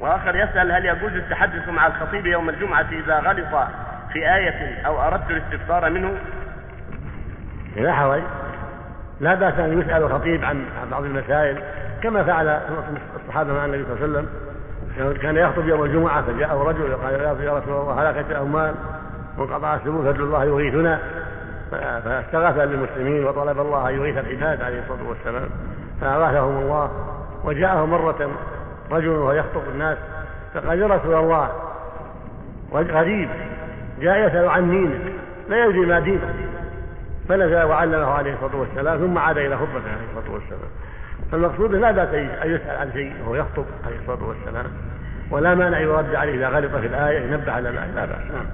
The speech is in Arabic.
وآخر يسأل هل يجوز التحدث مع الخطيب يوم الجمعة إذا غلط في آية أو أردت الاستفسار منه؟ لا حرج لا بأس أن يسأل الخطيب عن بعض المسائل كما فعل الصحابة مع النبي صلى الله عليه وسلم. كان يخطب يوم الجمعة فجاءه رجل وقال يا رسول الله هلكت الأموال وانقطع السبل فضل الله يغيثنا. فاستغاث للمسلمين وطلب الله أن يغيث العباد عليه الصلاة والسلام. فأغاثهم الله وجاءه مرة رجل وهو يخطب الناس. فقال يا رسول الله غريب جاء يسأل عن دينك لا يدري ما دينه. فنزل وعلمه عليه الصلاة والسلام ثم عاد إلى خطبته عليه الصلاة والسلام. فالمقصود لا بأس أن يسأل عن شيء وهو يخطب عليه الصلاة والسلام. ولا مانع يرد عليه إذا غلط في الآية ينبه على الآية لا بأس. نعم.